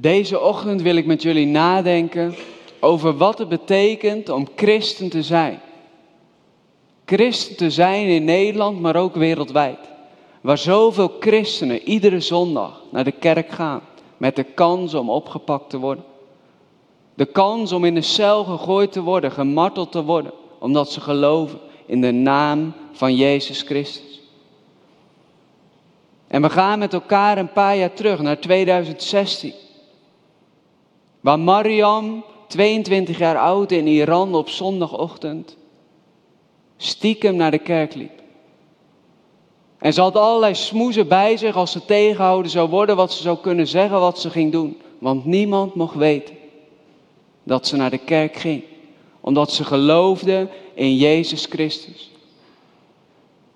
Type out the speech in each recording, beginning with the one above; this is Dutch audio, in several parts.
Deze ochtend wil ik met jullie nadenken over wat het betekent om christen te zijn. Christen te zijn in Nederland, maar ook wereldwijd. Waar zoveel christenen iedere zondag naar de kerk gaan met de kans om opgepakt te worden. De kans om in de cel gegooid te worden, gemarteld te worden, omdat ze geloven in de naam van Jezus Christus. En we gaan met elkaar een paar jaar terug naar 2016. Waar Mariam, 22 jaar oud in Iran op zondagochtend, stiekem naar de kerk liep. En ze had allerlei smoezen bij zich als ze tegenhouden zou worden, wat ze zou kunnen zeggen, wat ze ging doen. Want niemand mocht weten dat ze naar de kerk ging, omdat ze geloofde in Jezus Christus.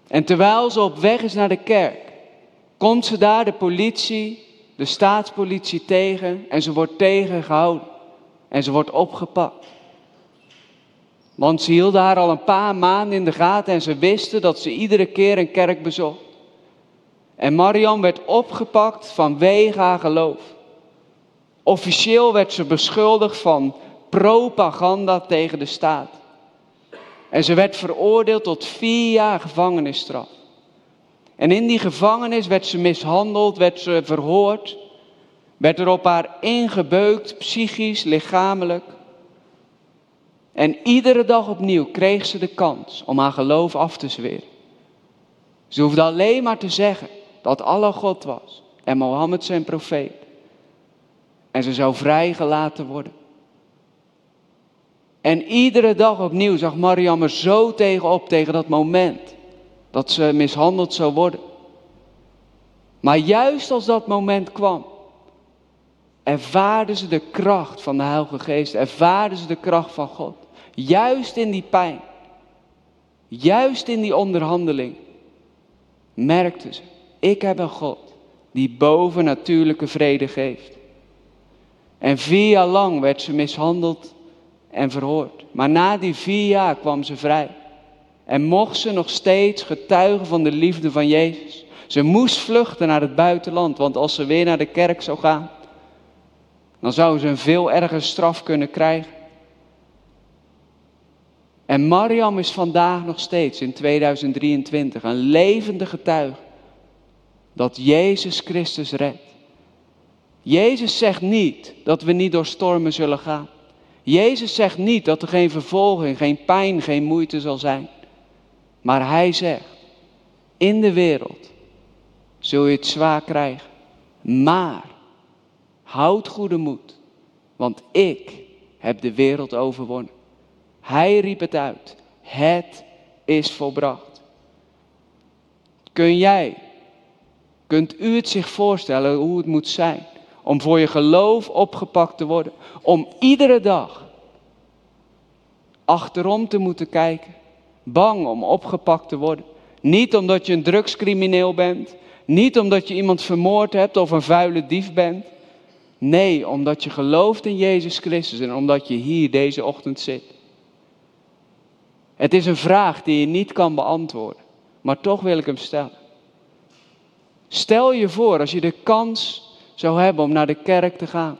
En terwijl ze op weg is naar de kerk, komt ze daar de politie, de staatspolitie tegen en ze wordt tegengehouden en ze wordt opgepakt. Want ze hielden haar al een paar maanden in de gaten en ze wisten dat ze iedere keer een kerk bezocht. En Mariam werd opgepakt vanwege haar geloof. Officieel werd ze beschuldigd van propaganda tegen de staat. En ze werd veroordeeld tot vier jaar gevangenisstraf. En in die gevangenis werd ze mishandeld, werd ze verhoord, werd er op haar ingebeukt, psychisch, lichamelijk. En iedere dag opnieuw kreeg ze de kans om haar geloof af te zweren. Ze hoefde alleen maar te zeggen dat Allah God was en Mohammed zijn profeet. En ze zou vrijgelaten worden. En iedere dag opnieuw zag Mariam er zo tegenop, tegen dat moment dat ze mishandeld zou worden. Maar juist als dat moment kwam, ervaarde ze de kracht van de Heilige Geest, ervaarde ze de kracht van God. Juist in die pijn, juist in die onderhandeling, merkte ze, ik heb een God die boven natuurlijke vrede geeft. En vier jaar lang werd ze mishandeld en verhoord. Maar na die vier jaar kwam ze vrij. En mocht ze nog steeds getuigen van de liefde van Jezus. Ze moest vluchten naar het buitenland, want als ze weer naar de kerk zou gaan, dan zou ze een veel erger straf kunnen krijgen. En Mariam is vandaag nog steeds in 2023 een levende getuige dat Jezus Christus redt. Jezus zegt niet dat we niet door stormen zullen gaan. Jezus zegt niet dat er geen vervolging, geen pijn, geen moeite zal zijn. Maar hij zegt, in de wereld zul je het zwaar krijgen. Maar houd goede moed, want ik heb de wereld overwonnen. Hij riep het uit. Het is volbracht. Kun jij, kunt u het zich voorstellen hoe het moet zijn om voor je geloof opgepakt te worden? Om iedere dag achterom te moeten kijken, bang om opgepakt te worden. Niet omdat je een drugscrimineel bent, niet omdat je iemand vermoord hebt of een vuile dief bent. Nee, omdat je gelooft in Jezus Christus en omdat je hier deze ochtend zit. Het is een vraag die je niet kan beantwoorden, maar toch wil ik hem stellen. Stel je voor als je de kans zou hebben om naar de kerk te gaan.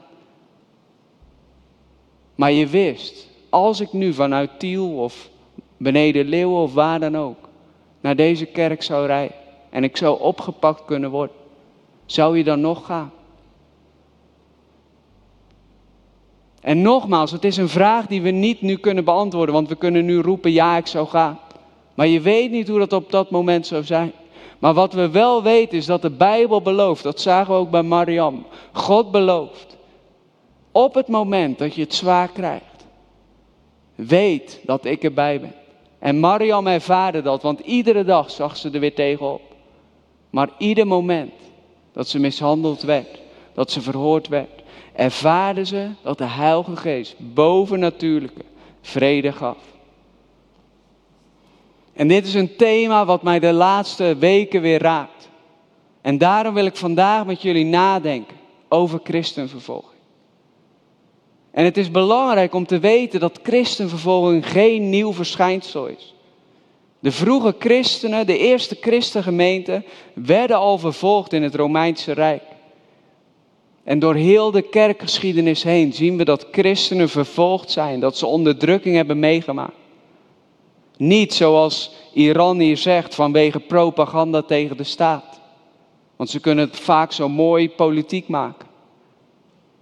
Maar je wist, als ik nu vanuit Tiel of beneden Leeuwen of waar dan ook naar deze kerk zou rijden en ik zou opgepakt kunnen worden, zou je dan nog gaan? En nogmaals, het is een vraag die we niet nu kunnen beantwoorden, want we kunnen nu roepen, ja, ik zou gaan. Maar je weet niet hoe dat op dat moment zou zijn. Maar wat we wel weten is dat de Bijbel belooft, dat zagen we ook bij Mariam. God belooft, op het moment dat je het zwaar krijgt, weet dat ik erbij ben. En Mariam ervaarde dat, want iedere dag zag ze er weer tegenop. Maar ieder moment dat ze mishandeld werd, dat ze verhoord werd, ervaarden ze dat de Heilige Geest bovennatuurlijke vrede gaf. En dit is een thema wat mij de laatste weken weer raakt. En daarom wil ik vandaag met jullie nadenken over christenvervolging. En het is belangrijk om te weten dat christenvervolging geen nieuw verschijnsel is. De vroege christenen, de eerste christengemeenten, werden al vervolgd in het Romeinse Rijk. En door heel de kerkgeschiedenis heen zien we dat christenen vervolgd zijn, dat ze onderdrukking hebben meegemaakt. Niet zoals Iran hier zegt vanwege propaganda tegen de staat. Want ze kunnen het vaak zo mooi politiek maken.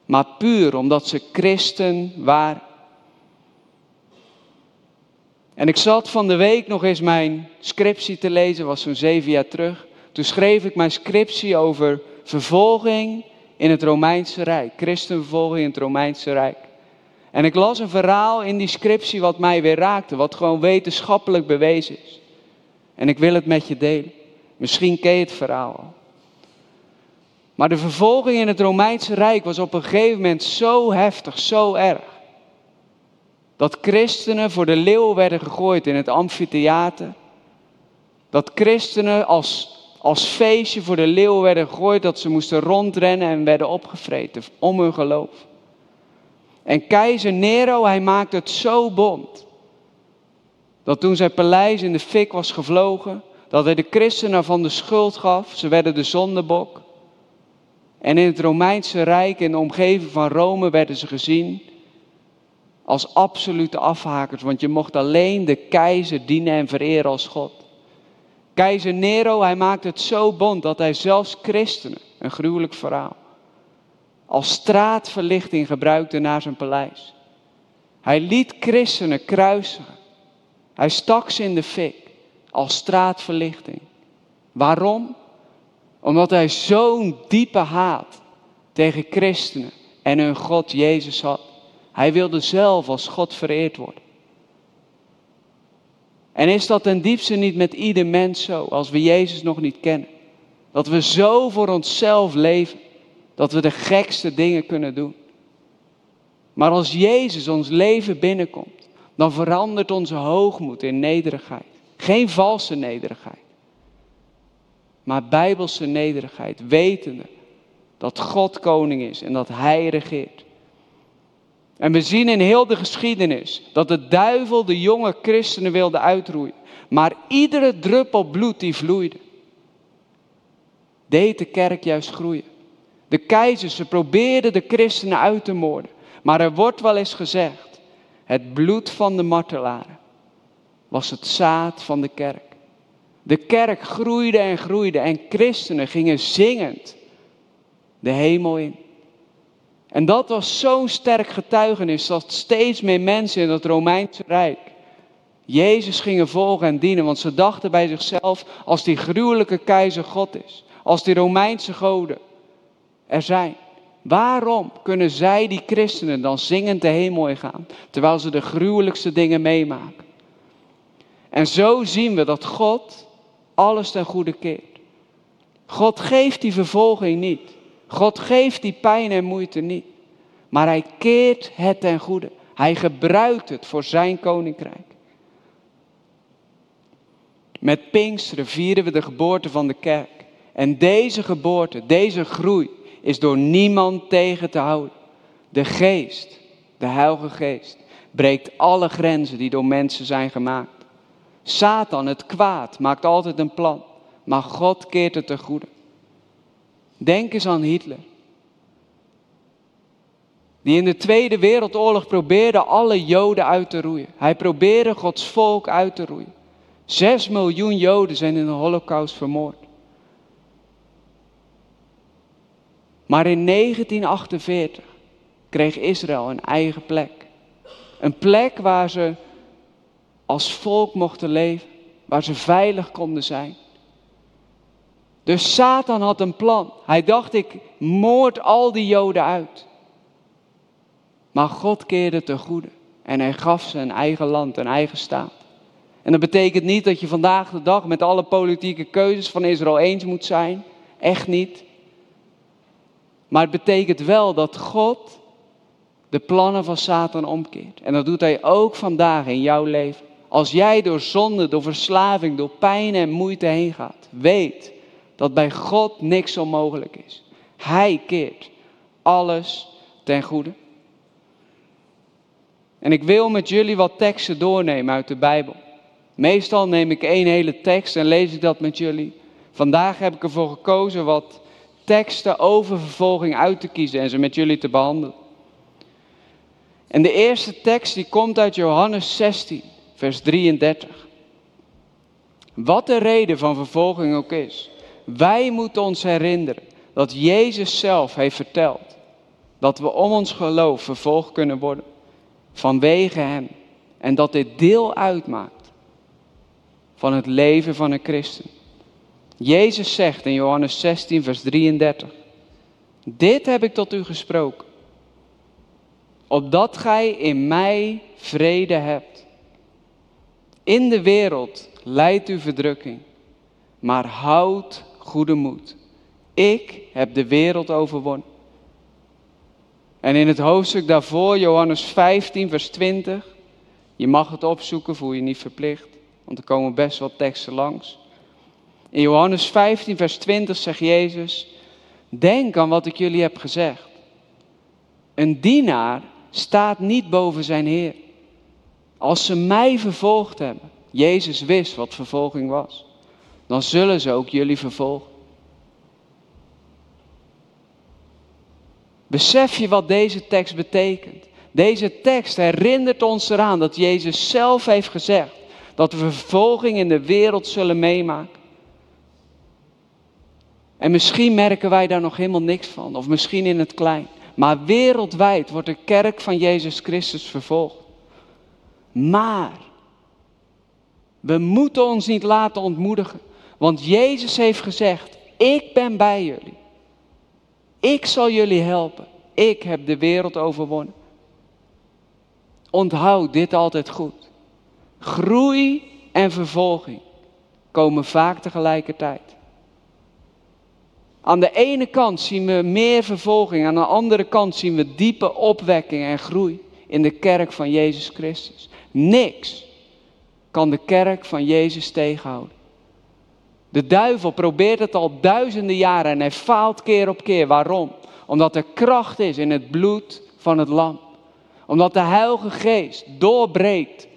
Maar puur omdat ze christen waren. En ik zat van de week nog eens mijn scriptie te lezen, was zo'n zeven jaar terug. Toen schreef ik mijn scriptie over vervolging in het Romeinse Rijk. Christenvervolging in het Romeinse Rijk. En ik las een verhaal in die scriptie wat mij weer raakte, wat gewoon wetenschappelijk bewezen is. En ik wil het met je delen. Misschien ken je het verhaal al. Maar de vervolging in het Romeinse Rijk was op een gegeven moment zo heftig, zo erg. Dat christenen voor de leeuw werden gegooid in het amfitheater. Dat christenen als, als feestje voor de leeuw werden gegooid, dat ze moesten rondrennen en werden opgevreten om hun geloof. En keizer Nero, hij maakte het zo bond. Dat toen zijn paleis in de fik was gevlogen, dat hij de christenen van de schuld gaf. Ze werden de zondebok. En in het Romeinse Rijk, in de omgeving van Rome, werden ze gezien als absolute afhakers. Want je mocht alleen de keizer dienen en vereren als God. Keizer Nero, hij maakte het zo bond dat hij zelfs christenen, een gruwelijk verhaal, als straatverlichting gebruikte naar zijn paleis. Hij liet christenen kruisigen. Hij stak ze in de fik als straatverlichting. Waarom? Omdat hij zo'n diepe haat tegen christenen en hun God Jezus had. Hij wilde zelf als God vereerd worden. En is dat ten diepste niet met ieder mens zo, als we Jezus nog niet kennen? Dat we zo voor onszelf leven, dat we de gekste dingen kunnen doen. Maar als Jezus ons leven binnenkomt, dan verandert onze hoogmoed in nederigheid. Geen valse nederigheid, maar bijbelse nederigheid, wetende dat God koning is en dat Hij regeert. En we zien in heel de geschiedenis dat de duivel de jonge christenen wilde uitroeien. Maar iedere druppel bloed die vloeide, deed de kerk juist groeien. De keizers, ze probeerden de christenen uit te moorden. Maar er wordt wel eens gezegd, het bloed van de martelaren was het zaad van de kerk. De kerk groeide en groeide en christenen gingen zingend de hemel in. En dat was zo'n sterk getuigenis dat steeds meer mensen in het Romeinse Rijk Jezus gingen volgen en dienen, want ze dachten bij zichzelf, als die gruwelijke keizer God is, als die Romeinse goden er zijn, waarom kunnen zij, die christenen, dan zingend de hemel in gaan, terwijl ze de gruwelijkste dingen meemaken? En zo zien we dat God alles ten goede keert. God geeft die vervolging niet. God geeft die pijn en moeite niet. Maar hij keert het ten goede. Hij gebruikt het voor zijn koninkrijk. Met Pinksteren vieren we de geboorte van de kerk. En deze geboorte, deze groei, is door niemand tegen te houden. De geest, de Heilige Geest, breekt alle grenzen die door mensen zijn gemaakt. Satan, het kwaad, maakt altijd een plan, maar God keert het ten goede. Denk eens aan Hitler. Die in de Tweede Wereldoorlog probeerde alle Joden uit te roeien. Hij probeerde Gods volk uit te roeien. Zes miljoen Joden zijn in de Holocaust vermoord. Maar in 1948 kreeg Israël een eigen plek. Een plek waar ze als volk mochten leven, waar ze veilig konden zijn. Dus Satan had een plan. Hij dacht, ik moord al die Joden uit. Maar God keerde ten goede en hij gaf ze een eigen land, een eigen staat. En dat betekent niet dat je vandaag de dag met alle politieke keuzes van Israël eens moet zijn. Echt niet. Maar het betekent wel dat God de plannen van Satan omkeert. En dat doet hij ook vandaag in jouw leven. Als jij door zonde, door verslaving, door pijn en moeite heen gaat, weet dat bij God niks onmogelijk is. Hij keert alles ten goede. En ik wil met jullie wat teksten doornemen uit de Bijbel. Meestal neem ik één hele tekst en lees ik dat met jullie. Vandaag heb ik ervoor gekozen wat teksten over vervolging uit te kiezen en ze met jullie te behandelen. En de eerste tekst die komt uit Johannes 16, vers 33. Wat de reden van vervolging ook is, wij moeten ons herinneren dat Jezus zelf heeft verteld dat we om ons geloof vervolgd kunnen worden vanwege Hem. En dat dit deel uitmaakt van het leven van een christen. Jezus zegt in Johannes 16, vers 33, dit heb ik tot u gesproken, opdat gij in mij vrede hebt. In de wereld leidt u verdrukking, maar houd goede moed. Ik heb de wereld overwonnen. En in het hoofdstuk daarvoor, Johannes 15, vers 20, je mag het opzoeken, voel je niet verplicht, want er komen best wel teksten langs. In Johannes 15, vers 20 zegt Jezus, denk aan wat ik jullie heb gezegd. Een dienaar staat niet boven zijn Heer. Als ze mij vervolgd hebben, Jezus wist wat vervolging was, dan zullen ze ook jullie vervolgen. Besef je wat deze tekst betekent? Deze tekst herinnert ons eraan dat Jezus zelf heeft gezegd dat we vervolging in de wereld zullen meemaken. En misschien merken wij daar nog helemaal niks van, of misschien in het klein. Maar wereldwijd wordt de kerk van Jezus Christus vervolgd. Maar we moeten ons niet laten ontmoedigen, want Jezus heeft gezegd: Ik ben bij jullie. Ik zal jullie helpen. Ik heb de wereld overwonnen. Onthoud dit altijd goed. Groei en vervolging komen vaak tegelijkertijd. Aan de ene kant zien we meer vervolging, aan de andere kant zien we diepe opwekking en groei in de kerk van Jezus Christus. Niks kan de kerk van Jezus tegenhouden. De duivel probeert het al duizenden jaren en hij faalt keer op keer. Waarom? Omdat er kracht is in het bloed van het lam. Omdat de Heilige Geest doorbreekt,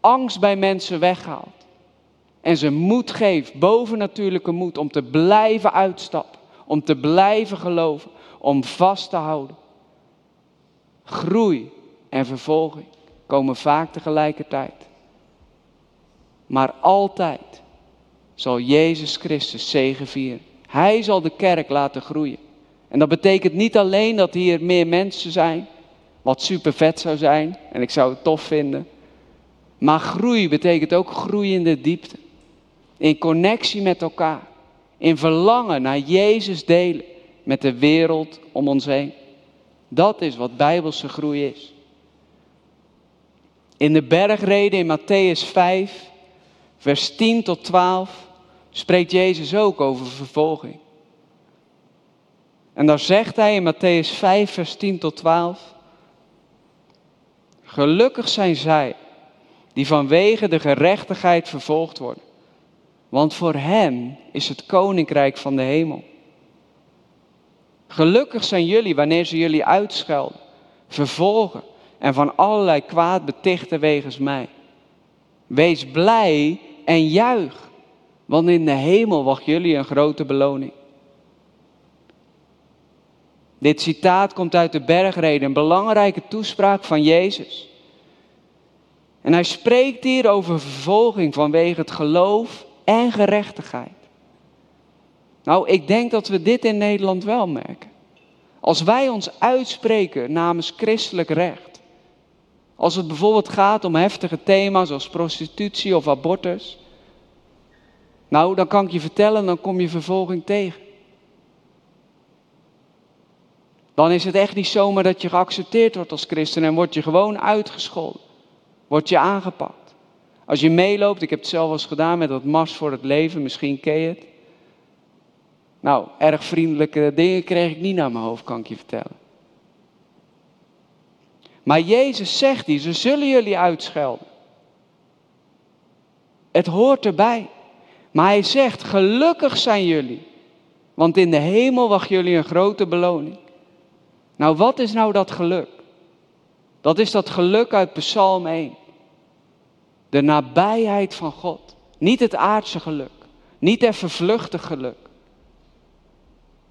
angst bij mensen weghaalt. En ze moed geeft, bovennatuurlijke moed, om te blijven uitstappen. Om te blijven geloven, om vast te houden. Groei en vervolging komen vaak tegelijkertijd. Maar altijd zal Jezus Christus zegevieren. Hij zal de kerk laten groeien. En dat betekent niet alleen dat hier meer mensen zijn, wat super vet zou zijn en ik zou het tof vinden. Maar groei betekent ook groei in de diepte. In connectie met elkaar. In verlangen naar Jezus delen met de wereld om ons heen. Dat is wat bijbelse groei is. In de bergreden in Matthäus 5, vers 10 tot 12, spreekt Jezus ook over vervolging. En daar zegt hij in Matthäus 5, vers 10 tot 12. Gelukkig zijn zij die vanwege de gerechtigheid vervolgd worden. Want voor hen is het koninkrijk van de hemel. Gelukkig zijn jullie wanneer ze jullie uitschelden, vervolgen en van allerlei kwaad betichten wegens mij. Wees blij en juich, want in de hemel wacht jullie een grote beloning. Dit citaat komt uit de bergreden, een belangrijke toespraak van Jezus. En hij spreekt hier over vervolging vanwege het geloof en gerechtigheid. Nou, ik denk dat we dit in Nederland wel merken. Als wij ons uitspreken namens christelijk recht. Als het bijvoorbeeld gaat om heftige thema's zoals prostitutie of abortus. Nou, dan kan ik je vertellen, dan kom je vervolging tegen. Dan is het echt niet zomaar dat je geaccepteerd wordt als christen en word je gewoon uitgescholden. Word je aangepakt. Als je meeloopt, ik heb het zelf eens gedaan met dat Mars voor het leven, misschien ken je het. Nou, erg vriendelijke dingen kreeg ik niet naar mijn hoofd, kan ik je vertellen. Maar Jezus zegt die, ze zullen jullie uitschelden. Het hoort erbij. Maar hij zegt, gelukkig zijn jullie, want in de hemel wacht jullie een grote beloning. Nou, wat is nou dat geluk? Dat is dat geluk uit Psalm 1. De nabijheid van God. Niet het aardse geluk. Niet het vervluchtig geluk.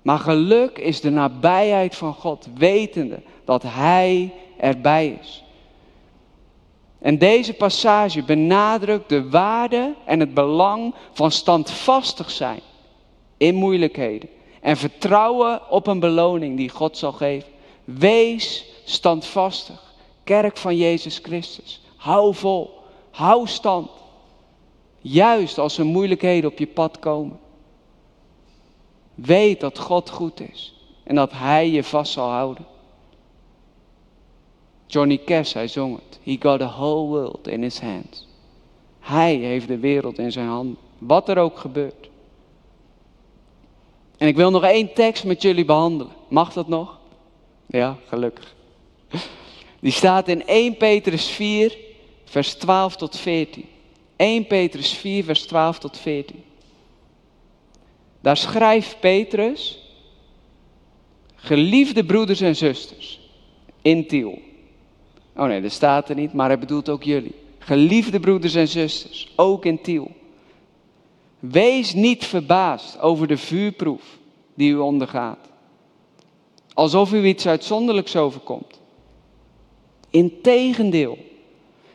Maar geluk is de nabijheid van God, wetende dat Hij erbij is. En deze passage benadrukt de waarde en het belang van standvastig zijn in moeilijkheden. En vertrouwen op een beloning die God zal geven. Wees standvastig, kerk van Jezus Christus. Hou vol, hou stand. Juist als er moeilijkheden op je pad komen. Weet dat God goed is en dat Hij je vast zal houden. Johnny Cash, hij zong het. He got the whole world in his hands. Hij heeft de wereld in zijn handen, wat er ook gebeurt. En ik wil nog één tekst met jullie behandelen. Mag dat nog? Ja, gelukkig. Die staat in 1 Petrus 4, vers 12 tot 14. 1 Petrus 4, vers 12 tot 14. Daar schrijft Petrus, geliefde broeders en zusters, in Tiel. Oh nee, dat staat er niet, maar hij bedoelt ook jullie. Geliefde broeders en zusters, ook in Tiel. Wees niet verbaasd over de vuurproef die u ondergaat. Alsof u iets uitzonderlijks overkomt. Integendeel,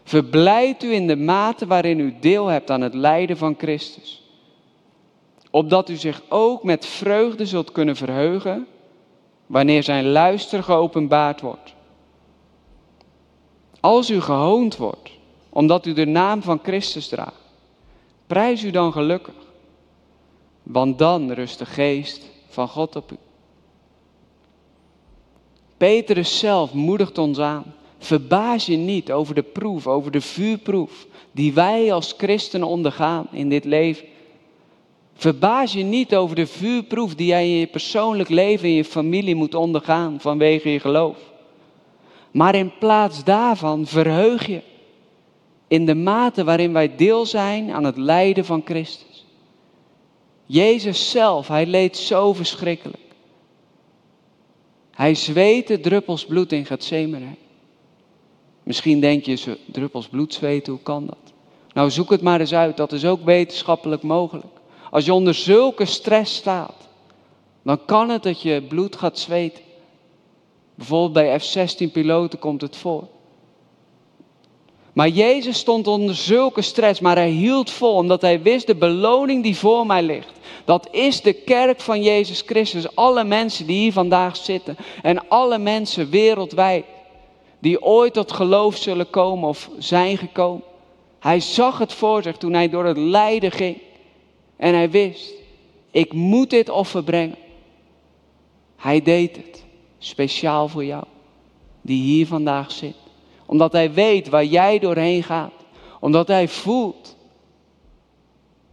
verblijd u in de mate waarin u deel hebt aan het lijden van Christus. Opdat u zich ook met vreugde zult kunnen verheugen wanneer zijn luister geopenbaard wordt. Als u gehoond wordt, omdat u de naam van Christus draagt, prijs u dan gelukkig, want dan rust de geest van God op u. Petrus zelf moedigt ons aan. Verbaas je niet over de proef, over de vuurproef die wij als christenen ondergaan in dit leven. Verbaas je niet over de vuurproef die jij in je persoonlijk leven, in je familie moet ondergaan vanwege je geloof. Maar in plaats daarvan verheug je in de mate waarin wij deel zijn aan het lijden van Christus. Jezus zelf, hij leed zo verschrikkelijk. Hij zweette druppels bloed in Gethsemane. Misschien denk je, druppels bloed zweten, hoe kan dat? Nou, zoek het maar eens uit, dat is ook wetenschappelijk mogelijk. Als je onder zulke stress staat, dan kan het dat je bloed gaat zweten. Bijvoorbeeld bij F-16 piloten komt het voor. Maar Jezus stond onder zulke stress, maar hij hield vol omdat hij wist de beloning die voor mij ligt. Dat is de kerk van Jezus Christus. Alle mensen die hier vandaag zitten en alle mensen wereldwijd die ooit tot geloof zullen komen of zijn gekomen. Hij zag het voor zich toen hij door het lijden ging. En hij wist, ik moet dit offer brengen. Hij deed het, speciaal voor jou, die hier vandaag zit. Omdat hij weet waar jij doorheen gaat. Omdat hij voelt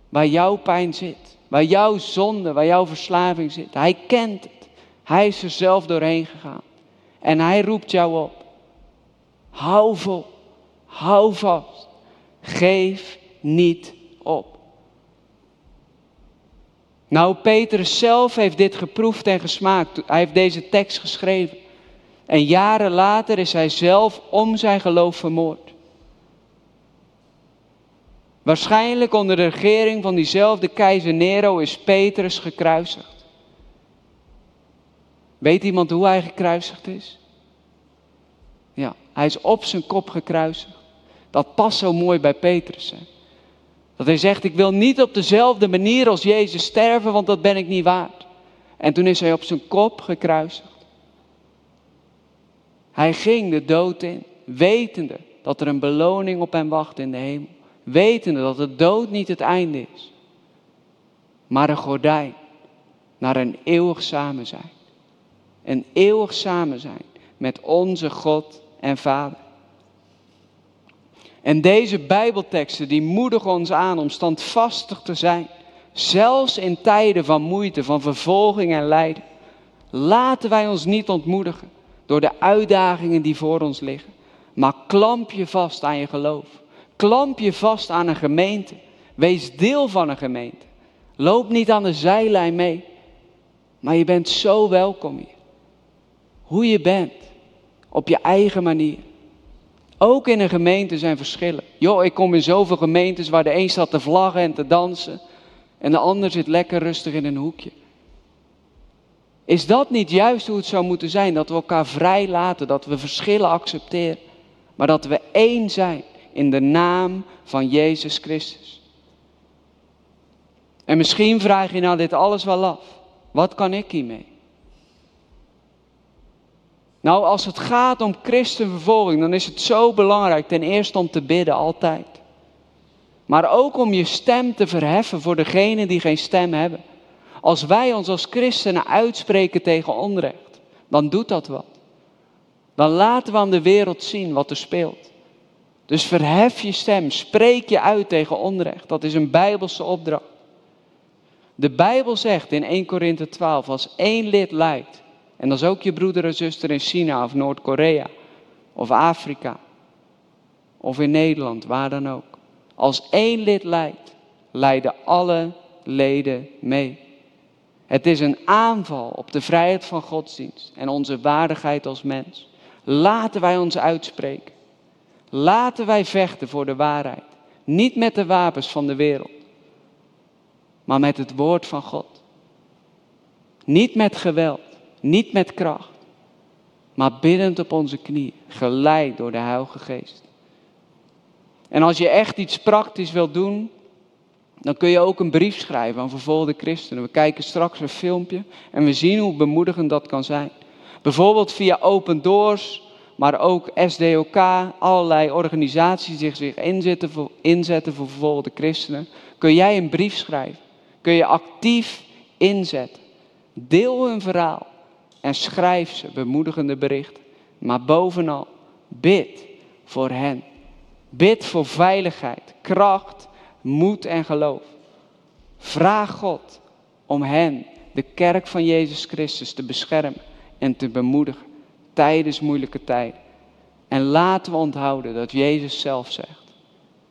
waar jouw pijn zit. Waar jouw zonde, waar jouw verslaving zit. Hij kent het. Hij is er zelf doorheen gegaan. En hij roept jou op. Hou vol. Hou vast. Geef niet op. Nou, Petrus zelf heeft dit geproefd en gesmaakt. Hij heeft deze tekst geschreven. En jaren later is hij zelf om zijn geloof vermoord. Waarschijnlijk onder de regering van diezelfde keizer Nero is Petrus gekruisigd. Weet iemand hoe hij gekruisigd is? Ja, hij is op zijn kop gekruisigd. Dat past zo mooi bij Petrus. Hè? Dat hij zegt, ik wil niet op dezelfde manier als Jezus sterven, want dat ben ik niet waard. En toen is hij op zijn kop gekruisigd. Hij ging de dood in, wetende dat er een beloning op hem wacht in de hemel. Wetende dat de dood niet het einde is, maar een gordijn naar een eeuwig samen zijn. Een eeuwig samen zijn met onze God en Vader. En deze Bijbelteksten die moedigen ons aan om standvastig te zijn, zelfs in tijden van moeite, van vervolging en lijden. Laten wij ons niet ontmoedigen door de uitdagingen die voor ons liggen, maar klamp je vast aan je geloof. Klamp je vast aan een gemeente. Wees deel van een gemeente. Loop niet aan de zijlijn mee, maar je bent zo welkom hier. Hoe je bent, op je eigen manier. Ook in een gemeente zijn verschillen. Joh, ik kom in zoveel gemeentes waar de een staat te vlaggen en te dansen. En de ander zit lekker rustig in een hoekje. Is dat niet juist hoe het zou moeten zijn? Dat we elkaar vrij laten, dat we verschillen accepteren, maar dat we één zijn in de naam van Jezus Christus. En misschien vraag je nou dit alles wel af. Wat kan ik hiermee? Nou, als het gaat om christenvervolging, dan is het zo belangrijk ten eerste om te bidden, altijd. Maar ook om je stem te verheffen voor degenen die geen stem hebben. Als wij ons als christenen uitspreken tegen onrecht, dan doet dat wat. Dan laten we aan de wereld zien wat er speelt. Dus verhef je stem, spreek je uit tegen onrecht. Dat is een bijbelse opdracht. De Bijbel zegt in 1 Korinthe 12, als één lid lijdt, en is ook je broeder en zuster in China of Noord-Korea of Afrika of in Nederland, waar dan ook. Als één lid lijdt, lijden alle leden mee. Het is een aanval op de vrijheid van godsdienst en onze waardigheid als mens. Laten wij ons uitspreken. Laten wij vechten voor de waarheid. Niet met de wapens van de wereld, maar met het woord van God. Niet met geweld, niet met kracht, maar biddend op onze knieën, geleid door de Heilige Geest. En als je echt iets praktisch wilt doen, dan kun je ook een brief schrijven aan vervolgde christenen. We kijken straks een filmpje en we zien hoe bemoedigend dat kan zijn. Bijvoorbeeld via Open Doors, maar ook SDOK, allerlei organisaties die zich inzetten voor, inzetten voor vervolgde christenen. Kun jij een brief schrijven? Kun je actief inzetten? Deel hun verhaal en schrijf ze bemoedigende berichten. Maar bovenal, bid voor hen. Bid voor veiligheid, kracht, moed en geloof. Vraag God om hen, de kerk van Jezus Christus, te beschermen en te bemoedigen tijdens moeilijke tijden. En laten we onthouden dat Jezus zelf zegt: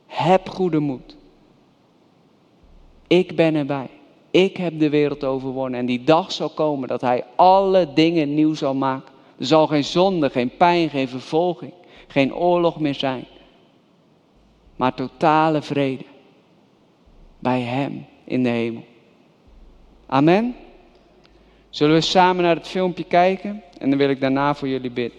Heb goede moed. Ik ben erbij. Ik heb de wereld overwonnen. En die dag zal komen dat Hij alle dingen nieuw zal maken. Er zal geen zonde, geen pijn, geen vervolging, geen oorlog meer zijn. Maar totale vrede bij Hem in de hemel. Amen. Zullen we samen naar het filmpje kijken en dan wil ik daarna voor jullie bidden.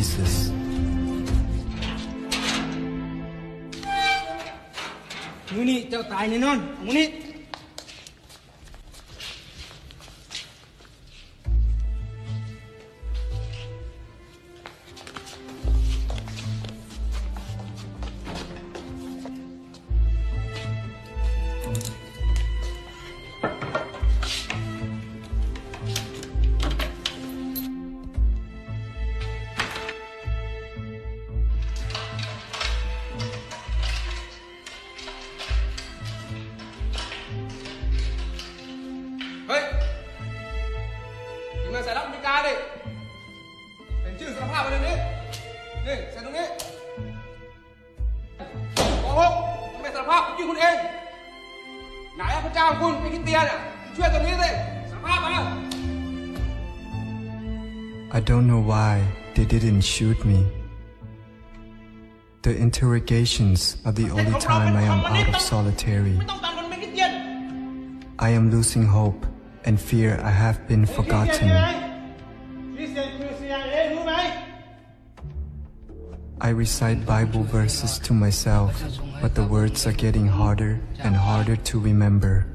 Jesus. Muni, tao tayo na nun. Muni! and shoot me. The interrogations are the only time I am out of solitary. I am losing hope and fear I have been forgotten. I recite Bible verses to myself, but the words are getting harder and harder to remember.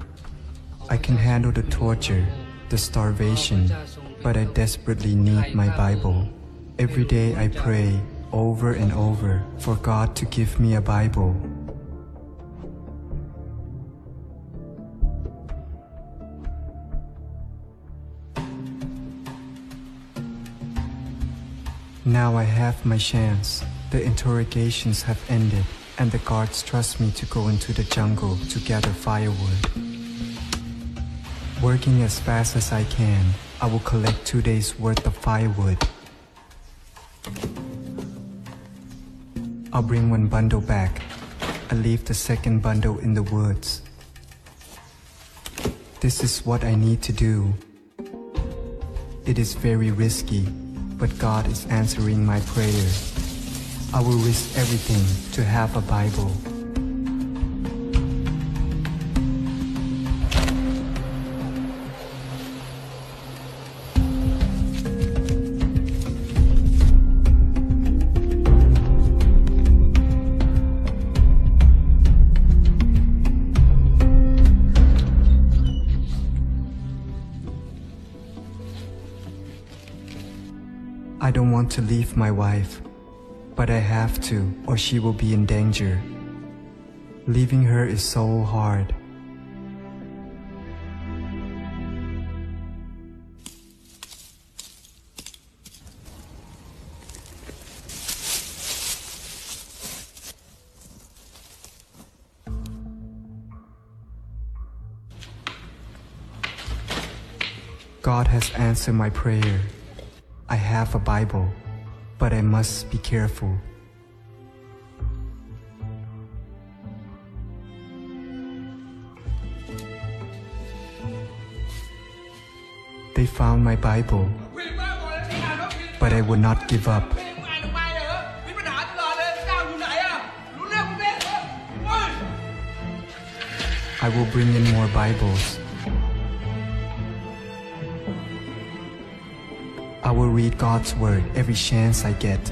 I can handle the torture, the starvation, but I desperately need my Bible. Every day I pray over and over for God to give me a Bible. Now I have my chance. The interrogations have ended. and the guards trust me to go into the jungle to gather firewood. Working as fast as I can, I will collect two days' worth of firewood. I'll bring one bundle back. I leave the second bundle in the woods. This is what I need to do. It is very risky, but God is answering my prayer. I will risk everything to have a Bible. Leave my wife, but I have to, or she will be in danger. Leaving her is so hard. God has answered my prayer. I have a Bible, but I must be careful. They found my Bible, but I would not give up. I will bring in more Bibles. will read God's Word every chance I get.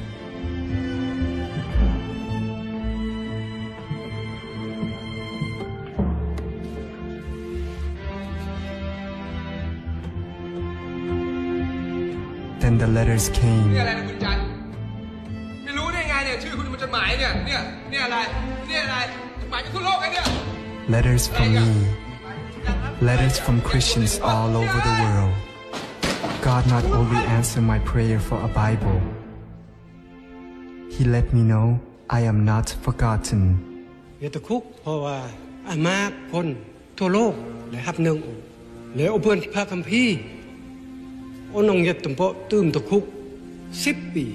Then the letters นี่ came. อะไรนะคุณจันทร์ไม่รู้ได้ไงเนี่ยชื่อคุณมันจดหมายเนี่ย เนี่ย เนี่ยอะไร เนี่ยอะไรจดหมายจากทั่วโลกไอ้เนี่ย Letters from me. Letters from Christians all over the world. God not only answered my prayer for a Bible, He let me know I am not forgotten. อย่าตะคุกเพราะว่าอามาคนทั่วโลกและฮับเนืองโอแล้วเอาเพื่อนพระคัมภีร์อนองยัดตุ่มโปะตื้มตะคุกสิบปี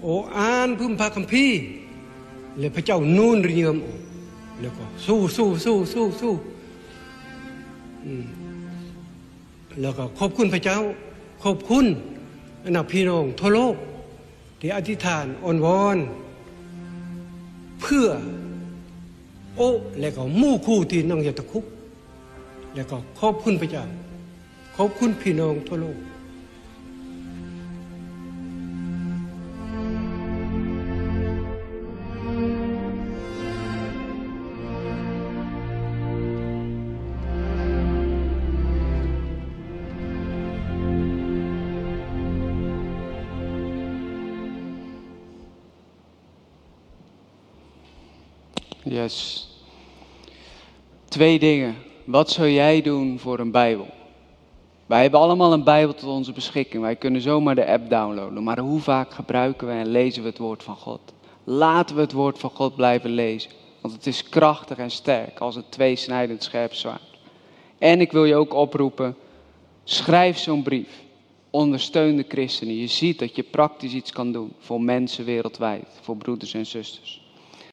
โออ่านพึ่มพระคัมภีร์และพระเจ้านู่นเรียมโอแล้วก็สู้สู้สู้สู้สู้ แล้วก็ขอบคุณพระเจ้า ขอบคุณอนาพี่น้องทั่วโลก ที่อธิษฐานอ่อนวอน เพื่อโอ้และก็มู่คู่ที่น้องอยาตะคุก แล้วก็ขอบคุณพระเจ้า ขอบคุณพี่น้องทั่วโลก Twee dingen. Wat zou jij doen voor een Bijbel? Wij hebben allemaal een Bijbel tot onze beschikking. Wij kunnen zomaar de app downloaden. Maar hoe vaak gebruiken wij en lezen we het woord van God? Laten we het woord van God blijven lezen. Want het is krachtig en sterk als een tweesnijdend scherp zwaard. En ik wil je ook oproepen, schrijf zo'n brief. Ondersteun de christenen. Je ziet dat je praktisch iets kan doen voor mensen wereldwijd, voor broeders en zusters.